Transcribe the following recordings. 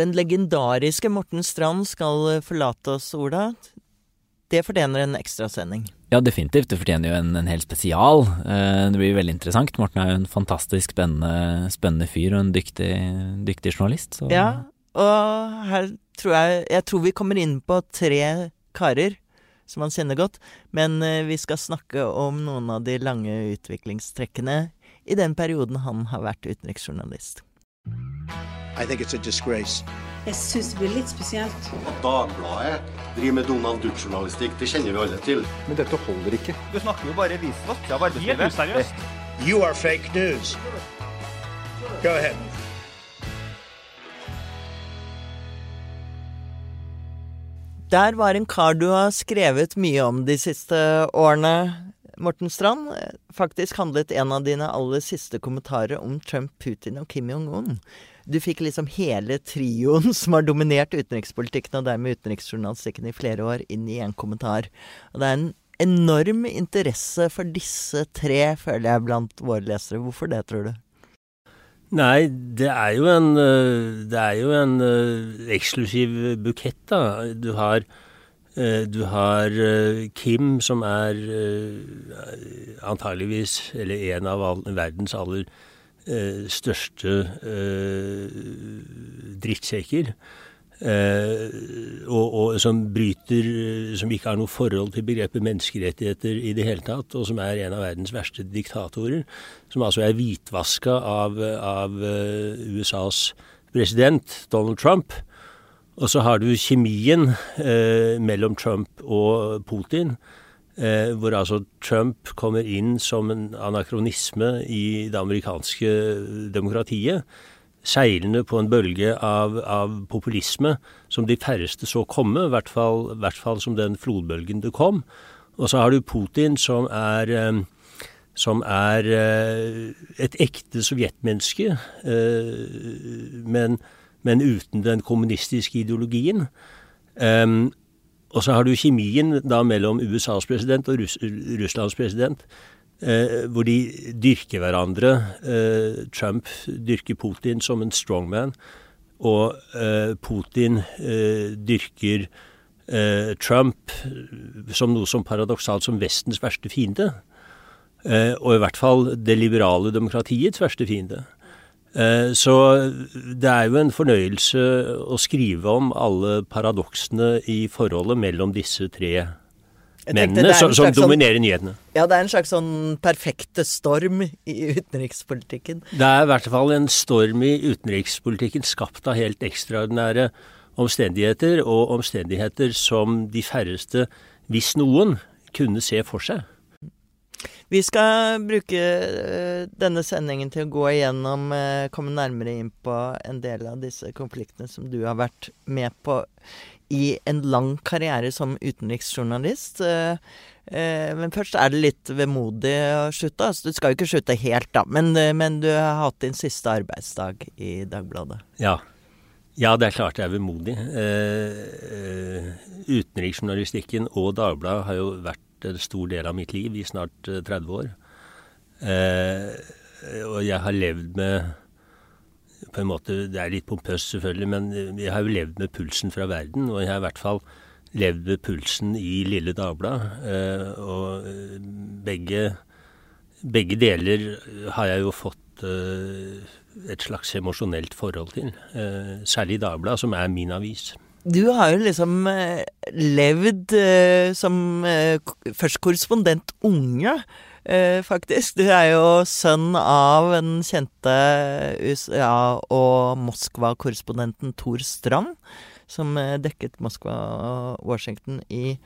Den legendariske Morten Strand skal forlate oss, Ola. Det fortjener en ekstrasending. Ja, definitivt. Det fortjener jo en, en hel spesial. Eh, det blir veldig interessant. Morten er jo en fantastisk spennende, spennende fyr og en dyktig, dyktig journalist. Så. Ja, og her tror jeg Jeg tror vi kommer inn på tre karer som han kjenner godt. Men eh, vi skal snakke om noen av de lange utviklingstrekkene i den perioden han har vært utenriksjournalist. Jeg syns det blir litt spesielt. At Dagbladet driver med Donald Duck-journalistikk, det kjenner vi alle til. Men dette holder ikke. Du snakker jo bare visvask av arbeidslivet. Helt useriøst. You are fake news. Go ahead. Der var en kar du har skrevet mye om de siste årene, Morten Strand. Faktisk handlet en av dine aller siste kommentarer om Trump, Putin og Kim Jong-un. Du fikk liksom hele trioen som har dominert utenrikspolitikken, og dermed utenriksjournalistikken i flere år, inn i en kommentar. Og det er en enorm interesse for disse tre, føler jeg, blant våre lesere. Hvorfor det, tror du? Nei, det er jo en, eh, er jo en uh, eksklusiv bukett, da. Du har, uh, du har Kim, som er antageligvis, eller en av verdens aller Eh, største eh, drittsekker. Eh, og, og, som bryter Som ikke har noe forhold til begrepet menneskerettigheter i det hele tatt, og som er en av verdens verste diktatorer. Som altså er hvitvaska av, av USAs president, Donald Trump. Og så har du kjemien eh, mellom Trump og Putin Eh, hvor altså Trump kommer inn som en anakronisme i det amerikanske demokratiet. Seilende på en bølge av, av populisme som de færreste så komme, i hvert fall, hvert fall som den flodbølgen det kom. Og så har du Putin som er eh, som er eh, et ekte sovjetmenneske, eh, men, men, uten den kommunistiske ideologien. Og så har du kjemien da mellom USAs president og Russ Russlands president, eh, hvor de dyrker hverandre. Eh, Trump dyrker Putin som en strongman, og eh, Putin eh, dyrker eh, Trump som noe som paradoksalt som Vestens verste fiende. Eh, og i hvert fall det liberale demokratiets verste fiende. Eh, så det er jo en fornøyelse å skrive om alle paradoksene i forholdet mellom disse tre mennene som, som dominerer sånn, nyhetene. Ja, det er en slags sånn perfekte storm i utenrikspolitikken. Det er i hvert fall en storm i utenrikspolitikken skapt av helt ekstraordinære omstendigheter, og omstendigheter som de færreste, hvis noen, kunne se for seg. Vi skal bruke eh, denne sendingen til å gå igjennom, eh, komme nærmere inn på en del av disse konfliktene som du har vært med på i en lang karriere som utenriksjournalist. Eh, men først er det litt vemodig å slutte. Altså, du skal jo ikke slutte helt, da, men, men, du har hatt din siste arbeidsdag i Dagbladet. Ja. Ja, det er klart det er vemodig. Eh, utenriksjournalistikken og Dagbladet har jo vært en stor del av mitt liv i snart 30 eh, år. Eh, og jeg har levd med på en måte, Det er litt pompøst, selvfølgelig, men jeg har jo levd med pulsen fra verden. Og jeg har i hvert fall levd med pulsen i Lille Dagblad. Eh, og begge, begge, deler har jeg jo fått eh, et slags emosjonelt forhold til. Eh, særlig Dagbladet, som er min avis. Du har jo liksom eh, levd eh, som eh, først korrespondent unge, eh, faktisk. Du er jo sønn av den kjente USA- og Moskva-korrespondenten Tor Strand, som eh, dekket Moskva og Washington i,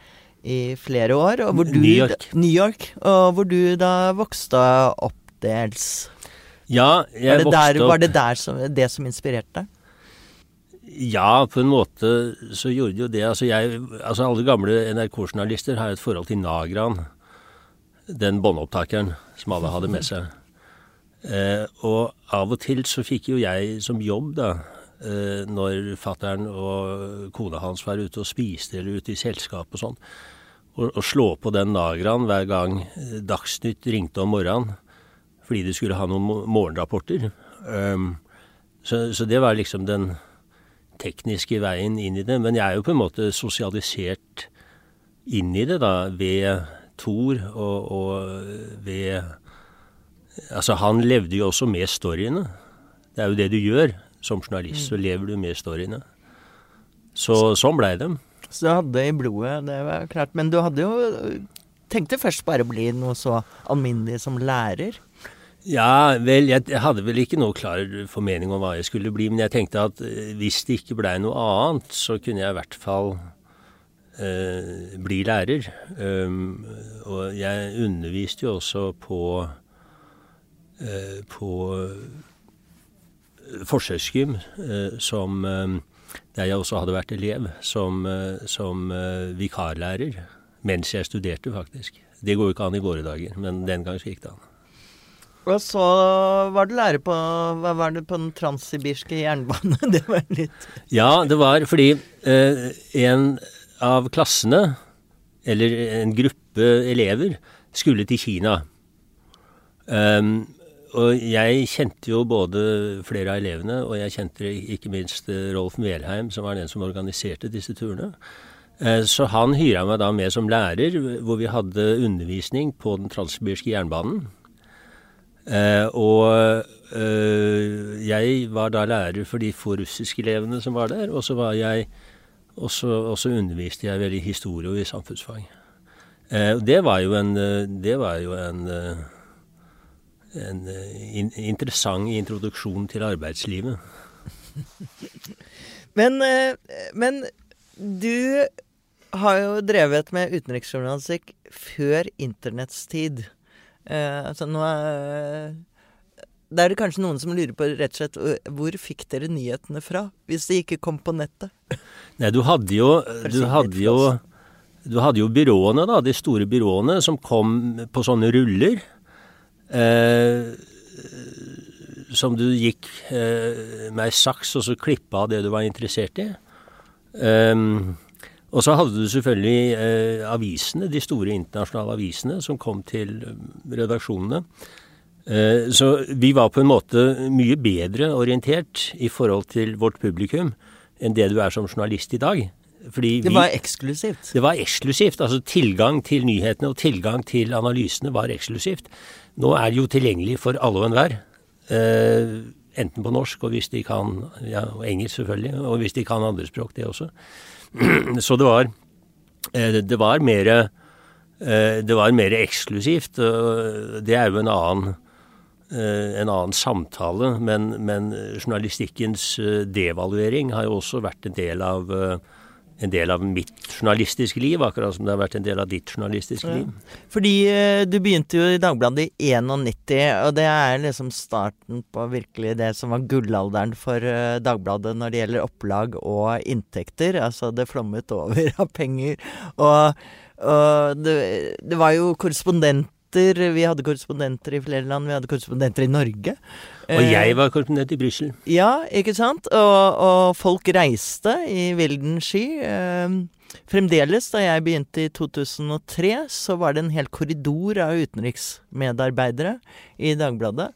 i flere år. Du, New York. New York. Og hvor du da vokste opp dels. Ja, jeg vokste der, opp Var det der som, det som inspirerte deg? Ja, på en måte så gjorde jo det. Altså, jeg, altså alle gamle NRK-journalister har et forhold til Nagran. Den båndopptakeren som alle hadde med seg. Eh, og av og til så fikk jo jeg som jobb, da, eh, når fattern og kona hans var ute og spiste eller ute i selskap og sånn, å slå på den Nagran hver gang Dagsnytt ringte om morgenen fordi de skulle ha noen morgenrapporter. Um, så, så det var liksom den tekniske veien inn i det. Men jeg er jo på en måte sosialisert inn i det, da, ved Thor og, og ved Altså, han levde jo også med storyene. Det er jo det du gjør som journalist, så lever du med storyene. Så sånn blei det. Så du hadde det i blodet, det var klart. Men du hadde jo Tenkte først bare å bli noe så alminnelig som lærer. Ja, vel, jeg, hadde vel ikke noe klar formening om hva jeg skulle bli, men jeg tenkte at eh, hvis det ikke blei noe annet, så kunne jeg i hvert fall eh, bli lærer. Um, og jeg underviste jo også på eh, på forsøksgym, eh, som eh, der jeg også hadde vært elev, som, eh, som eh, vikarlærer. Mens jeg studerte, faktisk. Det går jo ikke an i våre dager, men den gang så gikk det an. Og så var du lærer på Hva var det på den transsibirske jernbane? Det var litt Ja, det var fordi eh, en av klassene, eller en gruppe elever, skulle til Kina. Um, og jeg kjente jo både flere av elevene, og jeg kjente ikke minst eh, Rolf Melheim, som var den som organiserte disse turene. Eh, så han hyra meg da med som lærer, hvor vi hadde undervisning på den transsibirske jernbanen. Eh, og jeg var da lærer for de få russiske elevene som var der, og så var jeg og så underviste jeg vel i historie og i samfunnsfag. Det var jo en, det var jo en en in interessant introduksjon til arbeidslivet. men, men, du har jo drevet med utenriksjournalistikk før internetts tid. Eh, altså nå er det er det kanskje noen som lurer på rett og slett hvor fikk dere nyhetene fra, hvis de ikke kom på nettet? Nei, du hadde jo, du hadde jo, du hadde jo byråene, da, de store byråene, som kom på sånne ruller. Eh, som du gikk eh, med ei saks og så klippa av det du var interessert i. Um, og så hadde du selvfølgelig eh, avisene, de store internasjonale avisene, som kom til redaksjonene. Eh, så vi var på en måte mye bedre orientert i forhold til vårt publikum enn det du er som journalist i dag. Fordi det var eksklusivt? Det var eksklusivt. Altså tilgang til nyhetene og tilgang til analysene var eksklusivt. Nå er det jo tilgjengelig for alle og enhver. Eh, enten på norsk, og hvis de kan ja, og engelsk selvfølgelig, og hvis de kan andre språk, det også. Så det var, eh, det var mer eh, det var mer eksklusivt. Det er jo en annen, eh, en annen samtale, men, men journalistikkens devaluering har jo også vært en del av en del av mitt journalistiske liv, akkurat som det har vært en del av ditt journalistiske liv. Fordi eh, du begynte jo i Dagbladet i 91, og det er liksom starten på virkelig det som var gullalderen for eh, Dagbladet når det gjelder opplag og inntekter. Altså det flommet over av penger. Og, og det, det var jo korrespondenter vi hadde korrespondenter i flere land, vi hadde korrespondenter i Norge. Og jeg var korrespondent i Brussel. Ja, ikke sant. Og, og folk reiste i vilden sky. Eh, fremdeles, da jeg begynte i 2003, så var det en hel korridor av utenriksmedarbeidere i Dagbladet.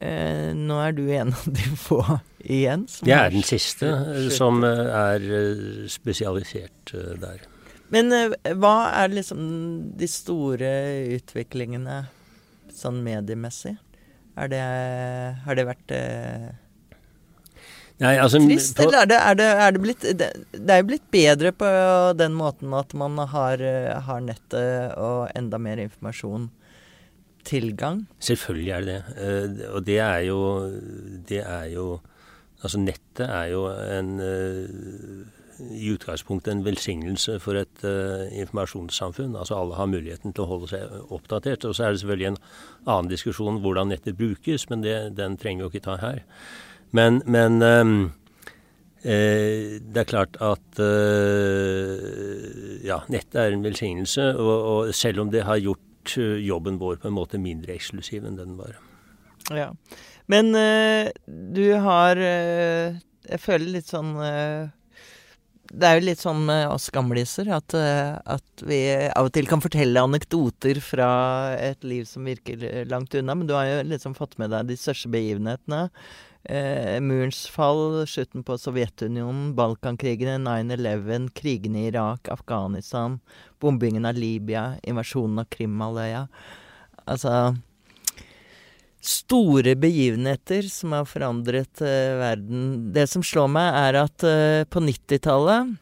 Eh, nå er du en av de få igjen. Jeg er den siste som er spesialisert der. Men hva er liksom de store utviklingene sånn mediemessig? Er det, har det vært eh, Nei, altså, trist, på, eller er det, er, det, er det, blitt det, det, er jo blitt bedre på den måten at man har, har nettet og enda mer informasjon tilgang? Selvfølgelig er det det. Uh, og det er jo Det er jo Altså, nettet er jo en i utgangspunktet en velsignelse for et uh, informasjonssamfunn. Altså alle har muligheten til å holde seg oppdatert. Og så er det selvfølgelig en annen diskusjon hvordan nettet brukes, men det, den trenger vi jo ikke ta her. Men, men um, eh, det er klart at uh, ja, nettet er en velsignelse. Og, og, selv om det har gjort uh, jobben vår på en måte mindre eksklusiv enn den var. Ja. Men du har Jeg føler litt sånn det er jo litt sånn med oss gamliser at, eh, at, vi av og til kan fortelle anekdoter fra et liv som virker langt unna. Men du har jo liksom fått med deg de største begivenhetene. Eh, murens fall, slutten på Sovjetunionen, Balkankrigene, 9-11, krigene i Irak, Afghanistan, bombingen av Libya, invasjonen av Krimhalvøya. Altså Store begivenheter som har forandret uh, verden. Det som slår meg, er at uh, på 90-tallet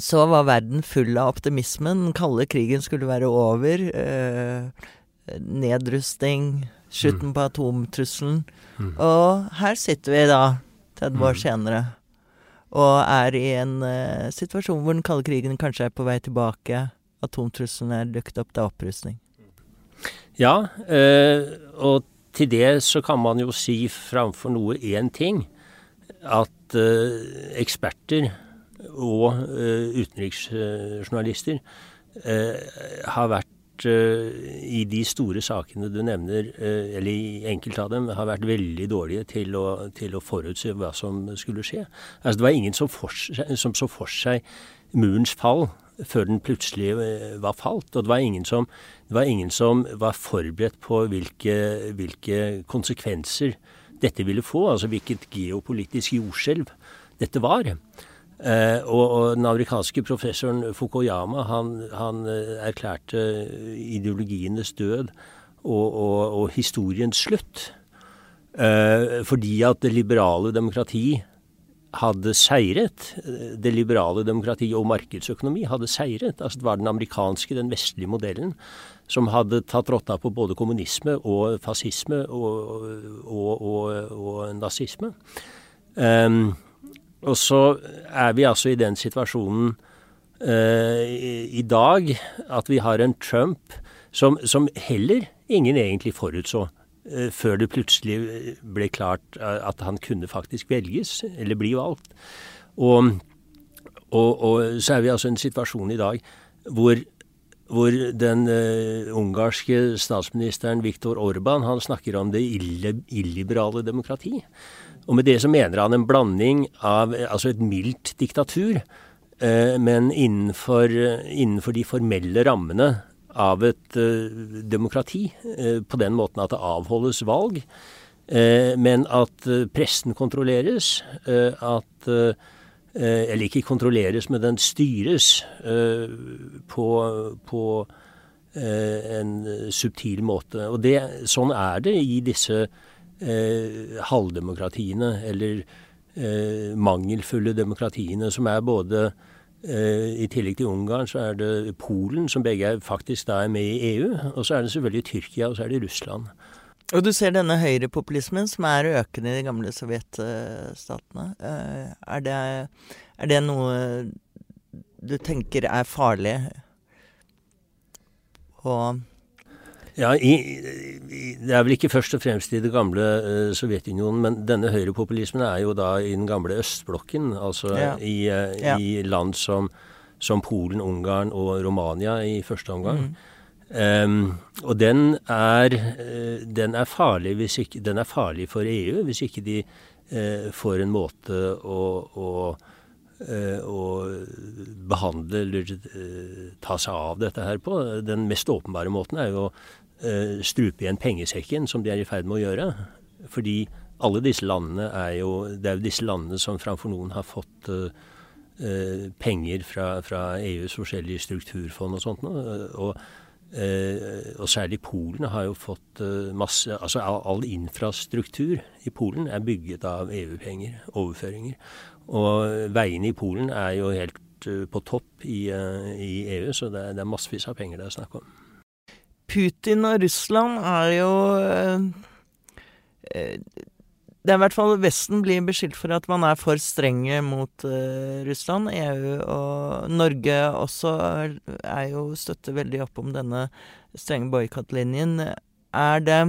så var verden full av optimismen. Den kalde krigen skulle være over. Uh, nedrusting, slutten Mm. på atomtrusselen. Mm. Og her sitter vi da, 30 år Mm. senere, og er i en eh, situasjon hvor den kalde krigen kanskje er på vei tilbake. Atomtrusselen er dukket opp, det er opprustning. Ja, eh, og til det så kan man jo si framfor noe én ting. At eh, eksperter og eh, utenriksjournalister eh, har vært i de store sakene du nevner, eller i enkelte av dem, har vært veldig dårlige til å, til å forutse hva som skulle skje. Altså Det var ingen som, for, som så for seg murens fall før den plutselig eh, var falt. Og det var ingen som, var, ingen som var forberedt på hvilke, hvilke konsekvenser dette ville få, altså hvilket geopolitisk jordskjelv dette var. Eh, og, og den amerikanske professoren Fukuyama han, han eh, erklærte ideologienes død og, og, og historiens slutt. Eh, fordi at det liberale demokrati hadde seiret. Det liberale demokrati og markedsøkonomi hadde seiret. Altså det var den amerikanske, den vestlige modellen som hadde tatt rotta på både kommunisme og fascisme og, og, og, og nazisme. Um, og så er vi altså i den situasjonen uh, i, i dag at vi har en Trump som, som heller ingen egentlig forutså før det plutselig ble klart eh, at han kunne faktisk velges, eller bli valgt. Og, og, og så er vi altså i en situasjon i dag hvor, hvor den uh, ungarske statsministeren Viktor Orban han snakker om det ille, illiberale demokrati. Og med det så mener han en blanding av eh, altså et mildt diktatur, uh, men innenfor, innenfor de formelle rammene av et uh, demokrati, uh, på den måten at det avholdes valg, uh, men at pressen kontrolleres, at Eller ikke kontrolleres, men den styres på, på en subtil måte. Og det, sånn er det i disse halvdemokratiene, eller mangelfulle demokratiene, som er både i tillegg til Ungarn så er det Polen, som begge faktisk da er med i EU. Og så er det selvfølgelig Tyrkia, og så er det Russland. Og du ser denne høyrepopulismen som er økende i de gamle sovjetstatene. Er det, er det noe du tenker er farlig? Og ja, i, i, Det er vel ikke først og fremst i det gamle uh, Sovjetunionen, men denne høyrepopulismen er jo da i den gamle østblokken. Altså Ja. i, uh, Ja. i land som, som Polen, Ungarn og Romania i første omgang. Mm. Um, og den er, uh, den er farlig hvis ikke Den er farlig for EU hvis ikke de får en måte å, å og behandle eller ta seg av dette her på. Den mest åpenbare måten er jo å strupe igjen pengesekken, som de er i ferd med å gjøre. Fordi alle disse landene er jo Det er jo disse landene som framfor noen har fått penger fra, fra EUs forskjellige strukturfond og sånt noe. Og, og særlig Polen har jo fått masse Altså all infrastruktur i Polen er bygget av EU-penger, overføringer. Og veiene i Polen er jo helt på topp i, i EU, så det er, det er massevis av penger det er snakk om. Putin og Russland er jo eh, Det er i hvert fall Vesten blir beskyldt for at man er for strenge mot uh, Russland. EU og Norge også er, jo støtter veldig opp om denne strenge boikottlinjen. Er det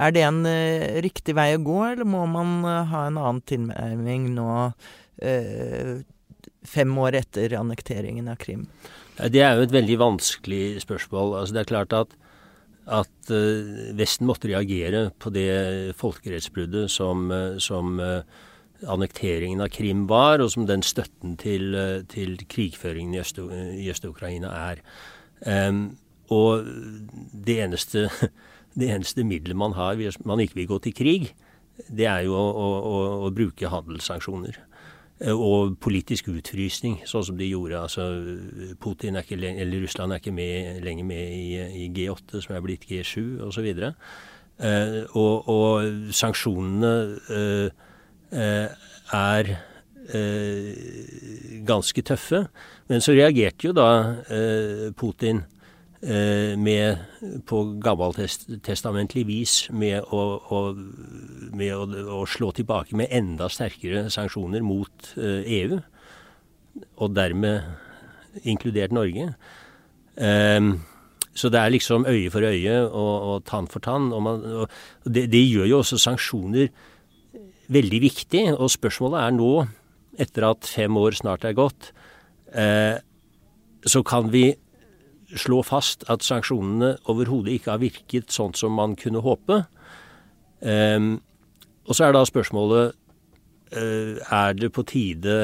er det en uh, riktig vei å gå, eller må man uh, ha en annen tilnærming nå, uh, fem år etter annekteringen av Krim? Det er jo et veldig vanskelig spørsmål. Altså, det er klart at, at Vesten måtte reagere på det folkerettsbruddet som, som annekteringen av Krim var, og som den støtten til, til krigføringen i Øst-Ukraina er. Um, og det eneste det eneste middelet man har hvis man ikke vil gå til krig, det er jo å, å, å bruke handelssanksjoner. Eh, og politisk utfrysning, sånn som de gjorde. Altså, Putin er ikke, eller Russland er ikke med, lenger med i, i G8, som er blitt G7 osv. Eh, og, og sanksjonene eh, eh, er eh, ganske tøffe. Men så reagerte jo da eh, Putin med på gammeltestamentlig vis med, å, å, med å, å, slå tilbake med enda sterkere sanksjoner mot EU. Eh, e og dermed inkludert Norge. Um, så det er liksom øye for øye og, og tann for tann. Og man, og det, det, gjør jo også sanksjoner veldig viktig. Og spørsmålet er nå, etter at fem år snart er gått, eh, så kan vi slå fast at sanksjonene overhodet ikke har virket sånn som man kunne håpe. Um, og så er da spørsmålet uh, er det på tide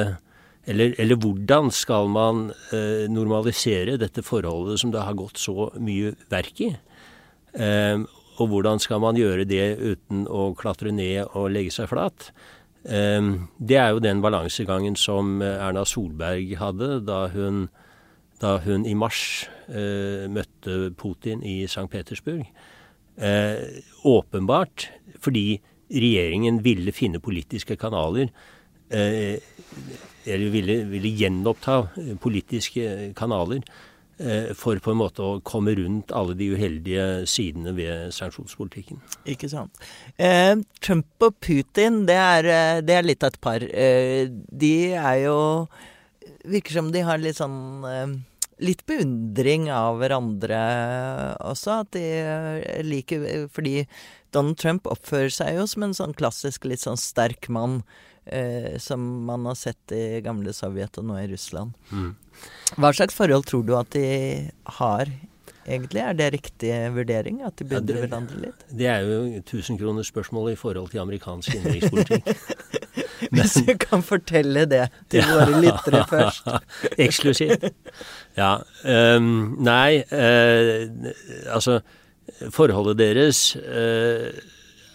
eller, eller hvordan skal man uh, normalisere dette forholdet som det har gått så mye verk i? Um, og hvordan skal man gjøre det uten å klatre ned og legge seg flat? Um, det er jo den balansegangen som Erna Solberg hadde da hun da hun i mars eh, møtte Putin i St. Petersburg. Eh, åpenbart fordi regjeringen ville finne politiske kanaler eh, Eller ville, ville, gjenoppta politiske kanaler eh, for på en måte å komme rundt alle de uheldige sidene ved sanksjonspolitikken. Ikke sant. Eh, Trump og Putin, det er, eh, det er litt av et par. de er jo virker som de har litt sånn eh, Litt beundring av hverandre også. At de liker Fordi Donald Trump oppfører seg jo som en sånn klassisk litt sånn sterk mann. Eh, som man har sett i gamle Sovjet og nå i Russland. Mm. Hva slags forhold tror du at de har egentlig? Er det riktig vurdering? At de beundrer ja, hverandre litt? Det er jo tusenkronersspørsmålet i forhold til amerikansk innenrikspolitikk. Hvis du kan fortelle det til våre lyttere først. Eksklusivt. Ja. Um, nei, uh, altså Forholdet deres uh,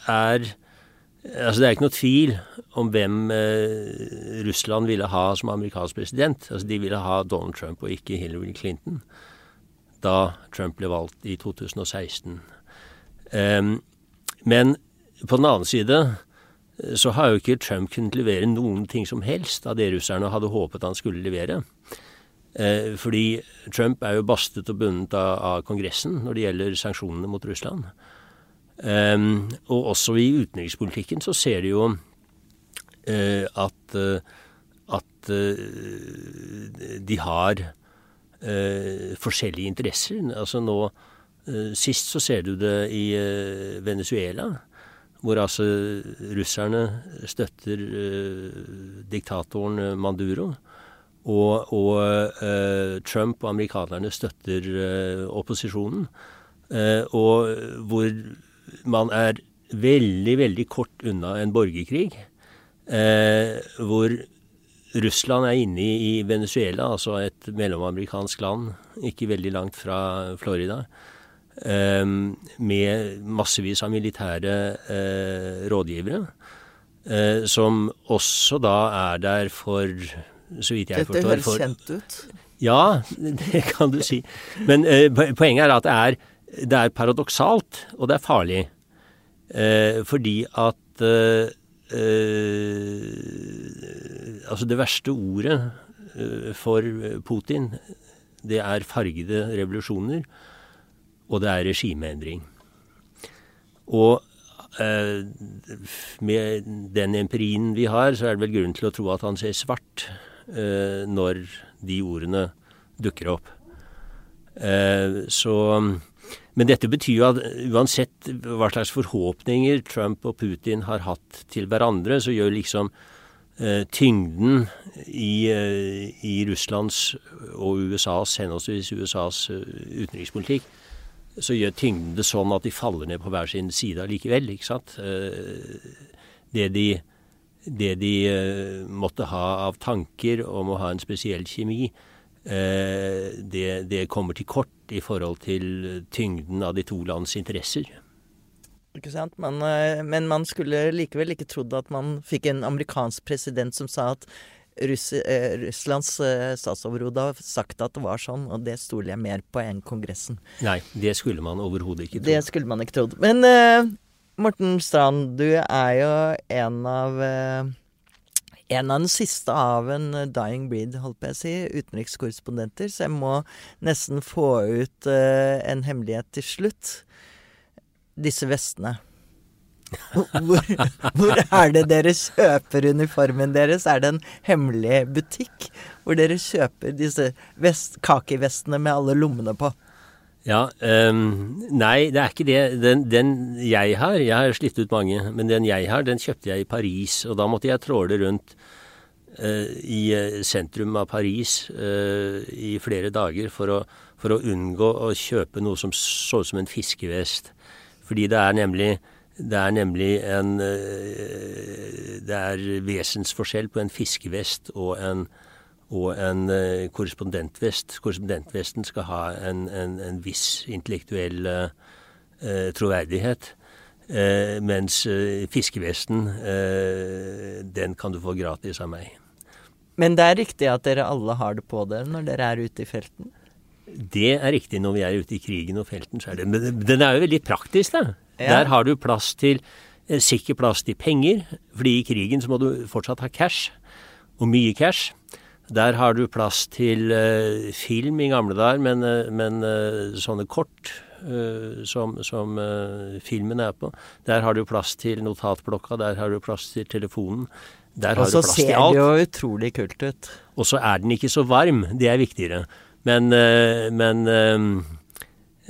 er Altså Det er ikke noe tvil om hvem eh, Russland ville ha som amerikansk president. Altså De ville ha Donald Trump og ikke Hillary Clinton da Trump ble valgt i 2016. Um, men på den annen side så har jo ikke Trump kunnet levere noen ting som helst av det russerne hadde håpet han skulle levere. Eh, fordi Trump er jo bastet og bundet av, Kongressen når det gjelder sanksjonene mot Russland. Og også i utenrikspolitikken så ser de jo uh, at, at de har forskjellige interesser. Altså nå Sist så ser du det i Venezuela hvor altså russerne støtter uh, diktatoren eh, Manduro. Og, og uh, Trump og amerikanerne støtter opposisjonen. og hvor man er veldig, veldig kort unna en borgerkrig. hvor Russland er inne i Venezuela, altså et mellomamerikansk land, ikke veldig langt fra Florida. Ehm, med massevis av militære eh, rådgivere. Eh, som også da er der for, så vidt jeg forstår Dette høres kjent ut. Ja, det kan du si. Men eh, poenget er at det er, det er, paradoksalt, og det er farlig. fordi at Altså, det verste ordet for Putin, det er fargede revolusjoner og det er regimeendring. Og eh, med den empirien vi har, så er det vel grunn til å tro at han ser svart eh, når de ordene dukker opp. Eh, så Men dette betyr jo at uansett hva slags forhåpninger Trump og Putin har hatt til hverandre, så gjør liksom eh, tyngden i, eh, i Russlands og USAs, henholdsvis USAs eh, utenrikspolitikk, så gjør tyngden det sånn at de faller ned på hver sin side allikevel. ikke sant? Eh, det de, det de eh, måtte ha av tanker om å ha en spesiell kjemi, eh, det, det kommer til kort i forhold til tyngden av de to lands interesser. Ikke sant? Man, eh, men man skulle likevel ikke trodd at man fikk en amerikansk president som sa at Russ, eh, Russlands eh, statsoverhode har sagt at det var sånn, og det stoler jeg mer på enn Kongressen. Nei, det skulle man overhodet ikke trodd. Det skulle man ikke trodd. Men eh, Morten Strand, du er jo en av eh, en av den siste av en dying breed, holdt på å si, utenrikskorrespondenter, så jeg må nesten få ut eh, en hemmelighet til slutt. Disse vestene. Hvor, hvor er det dere kjøper uniformen deres? Er det en hemmelig butikk hvor dere kjøper disse vest, kakivestene med alle lommene på? Ja, um, Nei, det er ikke det. Den, den jeg har Jeg har slitt ut mange, men den jeg har, den kjøpte jeg i Paris. Og da måtte jeg tråle rundt uh, i eh, sentrum av Paris uh, i flere dager for å, for å unngå å kjøpe noe som så ut som en fiskevest. Fordi det er nemlig det er nemlig en eh, Det er vesensforskjell på en fiskevest og en, og en eh, korrespondentvest. Korrespondentvesten skal ha en, en, en viss intellektuell eh, troverdighet. Eh, mens eh, fiskevesten, eh, den kan du få gratis av meg. Men det er riktig at dere alle har det på dere når dere er ute i felten? Det er riktig når vi er ute i krigen og felten, så er det Men den er jo veldig praktisk, da. Ja. Der har du plass til eh, sikker plass til penger, fordi i krigen så må du fortsatt ha cash, og mye cash. Der har du plass til uh, film i gamle dager, men, uh, men uh, sånne kort som, som filmen er på. Der har du plass til notatblokka, der har du plass til telefonen. Der har Og så du plass til ser det jo utrolig kult ut. Og så er den ikke så varm. Det er viktigere. Men, eh, men eh,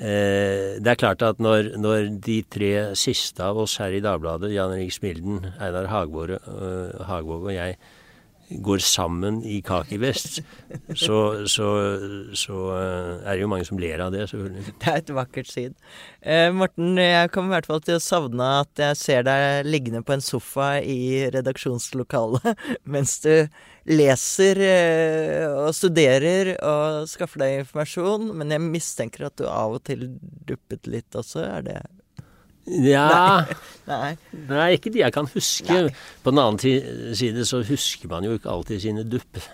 eh, det er klart at når, når de tre siste av oss her i Dagbladet, Jan Erik Smilden, Einar øh, Hagvåg og jeg, går sammen i kakevest, så, så, så øh, er det jo mange som ler av det, selvfølgelig. Det er et vakkert syn. Eh, Morten, jeg kommer i hvert fall til å savne at jeg ser deg liggende på en sofa i redaksjonslokalet mens du leser eh, og studerer og skaffer deg informasjon. Men jeg mistenker at du av og til duppet litt også. Er det Ja, Nei. nei, ikke de jeg kan huske. På den annen side så husker man jo ikke alltid sine dupp.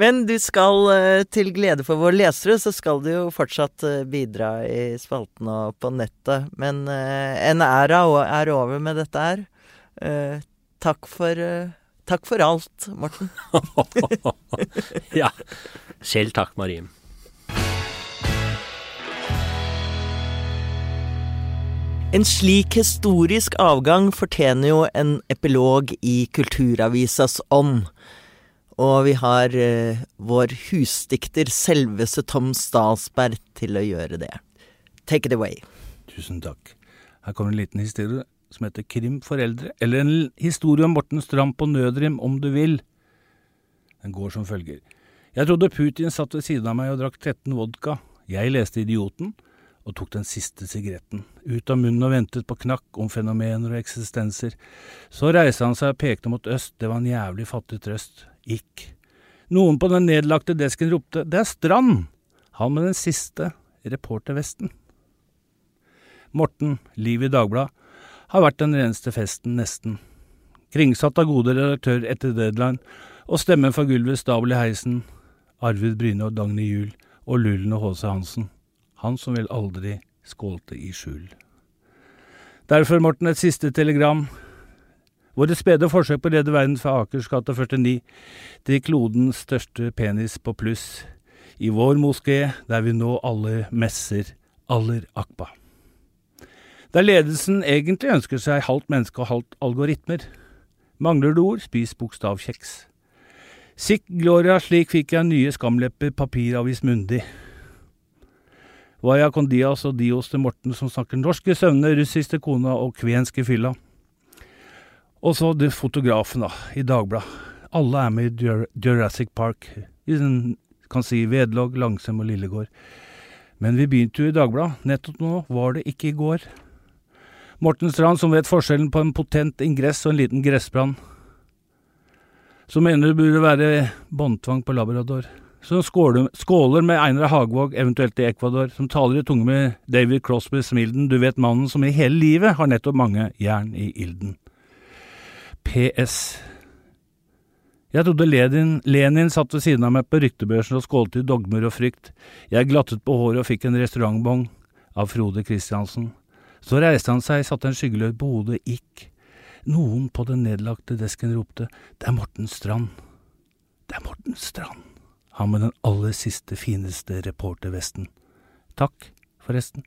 Men du skal, eh, til glede for våre lesere, så skal du jo fortsatt eh, bidra i spalten og på nettet. Men eh, en æra er over med dette her. Takk for Takk for alt, Morten. ja. Selv takk, Marie. En slik historisk avgang fortjener jo en epilog i Kulturavisas ånd. Og vi har eh, vår husdikter, selveste Tom Stalsberg, til å gjøre det. Take it away. Tusen takk. Her kommer en liten historie som heter Krim for eldre, eller en historie om Morten Stramp på nødrim, om du vil. Den går som følger. Jeg trodde Putin satt ved siden av meg og drakk 13 vodka. Jeg leste Idioten og tok den siste sigaretten, ut av munnen og ventet på knakk om fenomener og eksistenser. Så reiste han seg og pekte mot øst, det var en jævlig fattig trøst. Gikk. Noen på den nedlagte desken ropte, det er Strand! Han med den siste reportervesten. Morten, Liv i Dagbladet, har vært den reneste festen, nesten. Kringsatt av gode redaktører etter deadline, og stemmen fra gulvet stabel i heisen, Arvid Bryne og Dagny Juel, og Lullen og H.C. Hansen. Han som vel aldri skålte i skjul. Derfor, Morten, et siste telegram. Våre spede forsøk på å redde verden fra Akers gate 49 til klodens største penis på pluss, i vår moské, der vi nå alle messer aller akba. Der ledelsen egentlig ønsker seg halvt menneske og halvt algoritmer. Mangler du ord, spis bokstavkjeks. Sikk gloria, slik fikk jeg nye skamlepper, papiravis mundig. Vaya Kondias og dios til Morten som snakker norsk i søvne, russisk til kona og kvensk i fylla. Og så det fotografen, da, i Dagbladet. Alle er med i Jurassic Park. I den, kan si Vedlåg, Langsem og Lillegård. Men vi begynte jo i Dagbladet. Nettopp nå var det ikke i går. Morten Strand, som vet forskjellen på en potent ingress og en liten gressbrann. Som mener det burde være båndtvang på labrador. Som skåler, skåler med Einar Hagvåg, eventuelt i Ecuador, som taler i tunge med David Crosby Smilden, du vet mannen som i hele livet har nettopp mange jern i ilden. PS. Jeg trodde Lenin, Lenin satt ved siden av meg på ryktebørsen og skålte i dogmer og frykt. Jeg glattet på håret og fikk en restaurantbong av Frode Christiansen. Så reiste han seg, satte en skyggeløyd på hodet, gikk. Noen på den nedlagte desken ropte, det er Morten Strand. Det er Morten Strand, han med den aller siste, fineste reportervesten. Takk, forresten.